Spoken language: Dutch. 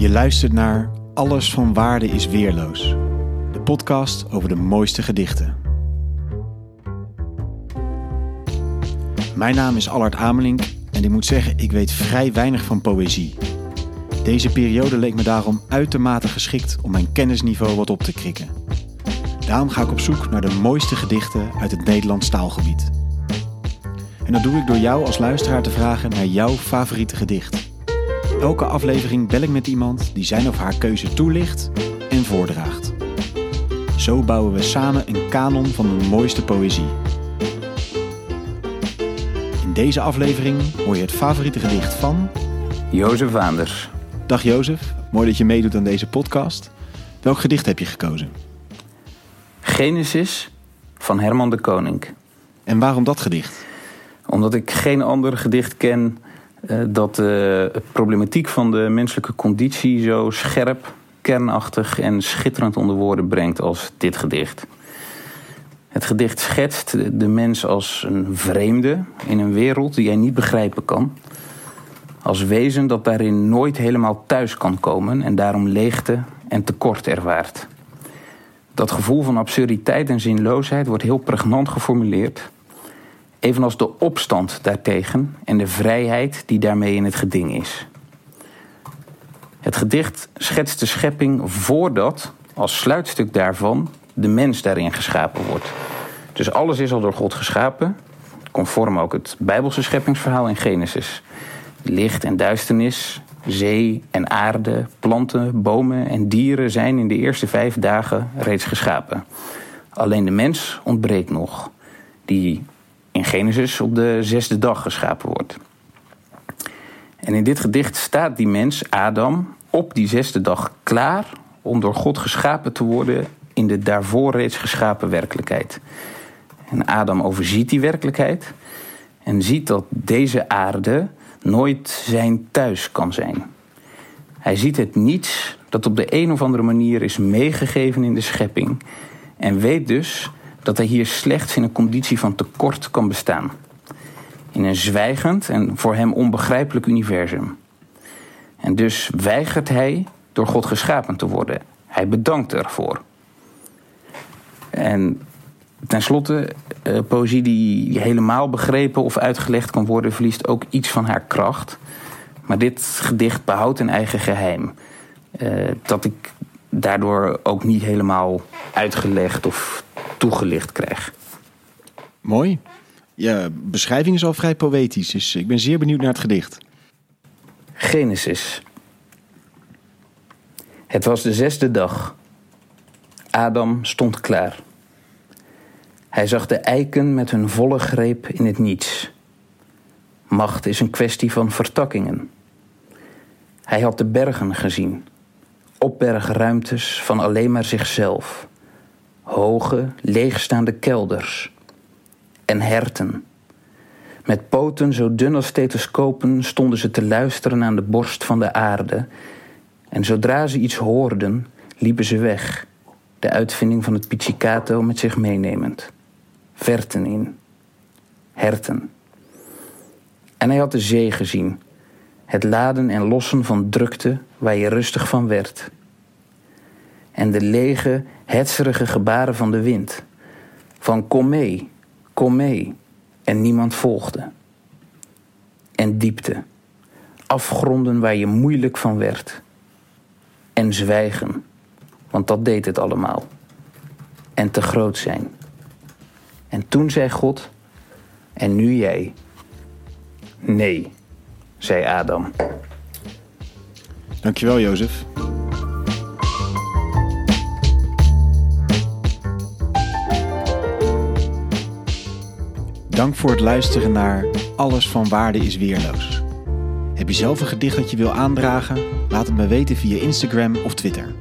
Je luistert naar Alles van Waarde is Weerloos. De podcast over de mooiste gedichten. Mijn naam is Allard Amelink en ik moet zeggen, ik weet vrij weinig van poëzie. Deze periode leek me daarom uitermate geschikt om mijn kennisniveau wat op te krikken. Daarom ga ik op zoek naar de mooiste gedichten uit het Nederlands taalgebied. En dat doe ik door jou als luisteraar te vragen naar jouw favoriete gedicht. Elke aflevering bel ik met iemand die zijn of haar keuze toelicht en voordraagt. Zo bouwen we samen een kanon van de mooiste poëzie. In deze aflevering hoor je het favoriete gedicht van Jozef Waanders. Dag Jozef, mooi dat je meedoet aan deze podcast. Welk gedicht heb je gekozen? Genesis van Herman de Koning. En waarom dat gedicht? Omdat ik geen ander gedicht ken dat de problematiek van de menselijke conditie zo scherp, kernachtig en schitterend onder woorden brengt als dit gedicht. Het gedicht schetst de mens als een vreemde in een wereld die hij niet begrijpen kan. Als wezen dat daarin nooit helemaal thuis kan komen en daarom leegte en tekort ervaart. Dat gevoel van absurditeit en zinloosheid wordt heel pregnant geformuleerd. Evenals de opstand daartegen en de vrijheid die daarmee in het geding is. Het gedicht schetst de schepping voordat, als sluitstuk daarvan, de mens daarin geschapen wordt. Dus alles is al door God geschapen, conform ook het Bijbelse scheppingsverhaal in Genesis. Licht en duisternis, zee en aarde, planten, bomen en dieren zijn in de eerste vijf dagen reeds geschapen. Alleen de mens ontbreekt nog, die in Genesis op de zesde dag geschapen wordt. En in dit gedicht staat die mens, Adam, op die zesde dag klaar om door God geschapen te worden in de daarvoor reeds geschapen werkelijkheid. En Adam overziet die werkelijkheid en ziet dat deze aarde nooit zijn thuis kan zijn. Hij ziet het niets dat op de een of andere manier is meegegeven in de schepping en weet dus dat hij hier slechts in een conditie van tekort kan bestaan. In een zwijgend en voor hem onbegrijpelijk universum. En dus weigert hij door God geschapen te worden. Hij bedankt ervoor. En tenslotte, uh, poëzie die helemaal begrepen of uitgelegd kan worden, verliest ook iets van haar kracht. Maar dit gedicht behoudt een eigen geheim. Uh, dat ik daardoor ook niet helemaal uitgelegd of toegelicht krijg. Mooi. Ja, beschrijving is al vrij poëtisch, dus ik ben zeer benieuwd naar het gedicht. Genesis. Het was de zesde dag. Adam stond klaar. Hij zag de eiken met hun volle greep in het niets. Macht is een kwestie van vertakkingen. Hij had de bergen gezien, opbergruimtes van alleen maar zichzelf, hoge, leegstaande kelders en herten. Met poten zo dun als stethoscopen stonden ze te luisteren aan de borst van de aarde, en zodra ze iets hoorden, liepen ze weg, de uitvinding van het pizzicato met zich meenemend. Verten in, herten. En hij had de zee gezien, het laden en lossen van drukte waar je rustig van werd. En de lege, hetserige gebaren van de wind. Van kom mee, kom mee. En niemand volgde. En diepte. Afgronden waar je moeilijk van werd. En zwijgen, want dat deed het allemaal. En te groot zijn. En toen zei God, en nu jij. Nee zei Adam. Dankjewel, Jozef. Dank voor het luisteren naar Alles van Waarde is Weerloos. Heb je zelf een gedicht dat je wil aandragen? Laat het me weten via Instagram of Twitter.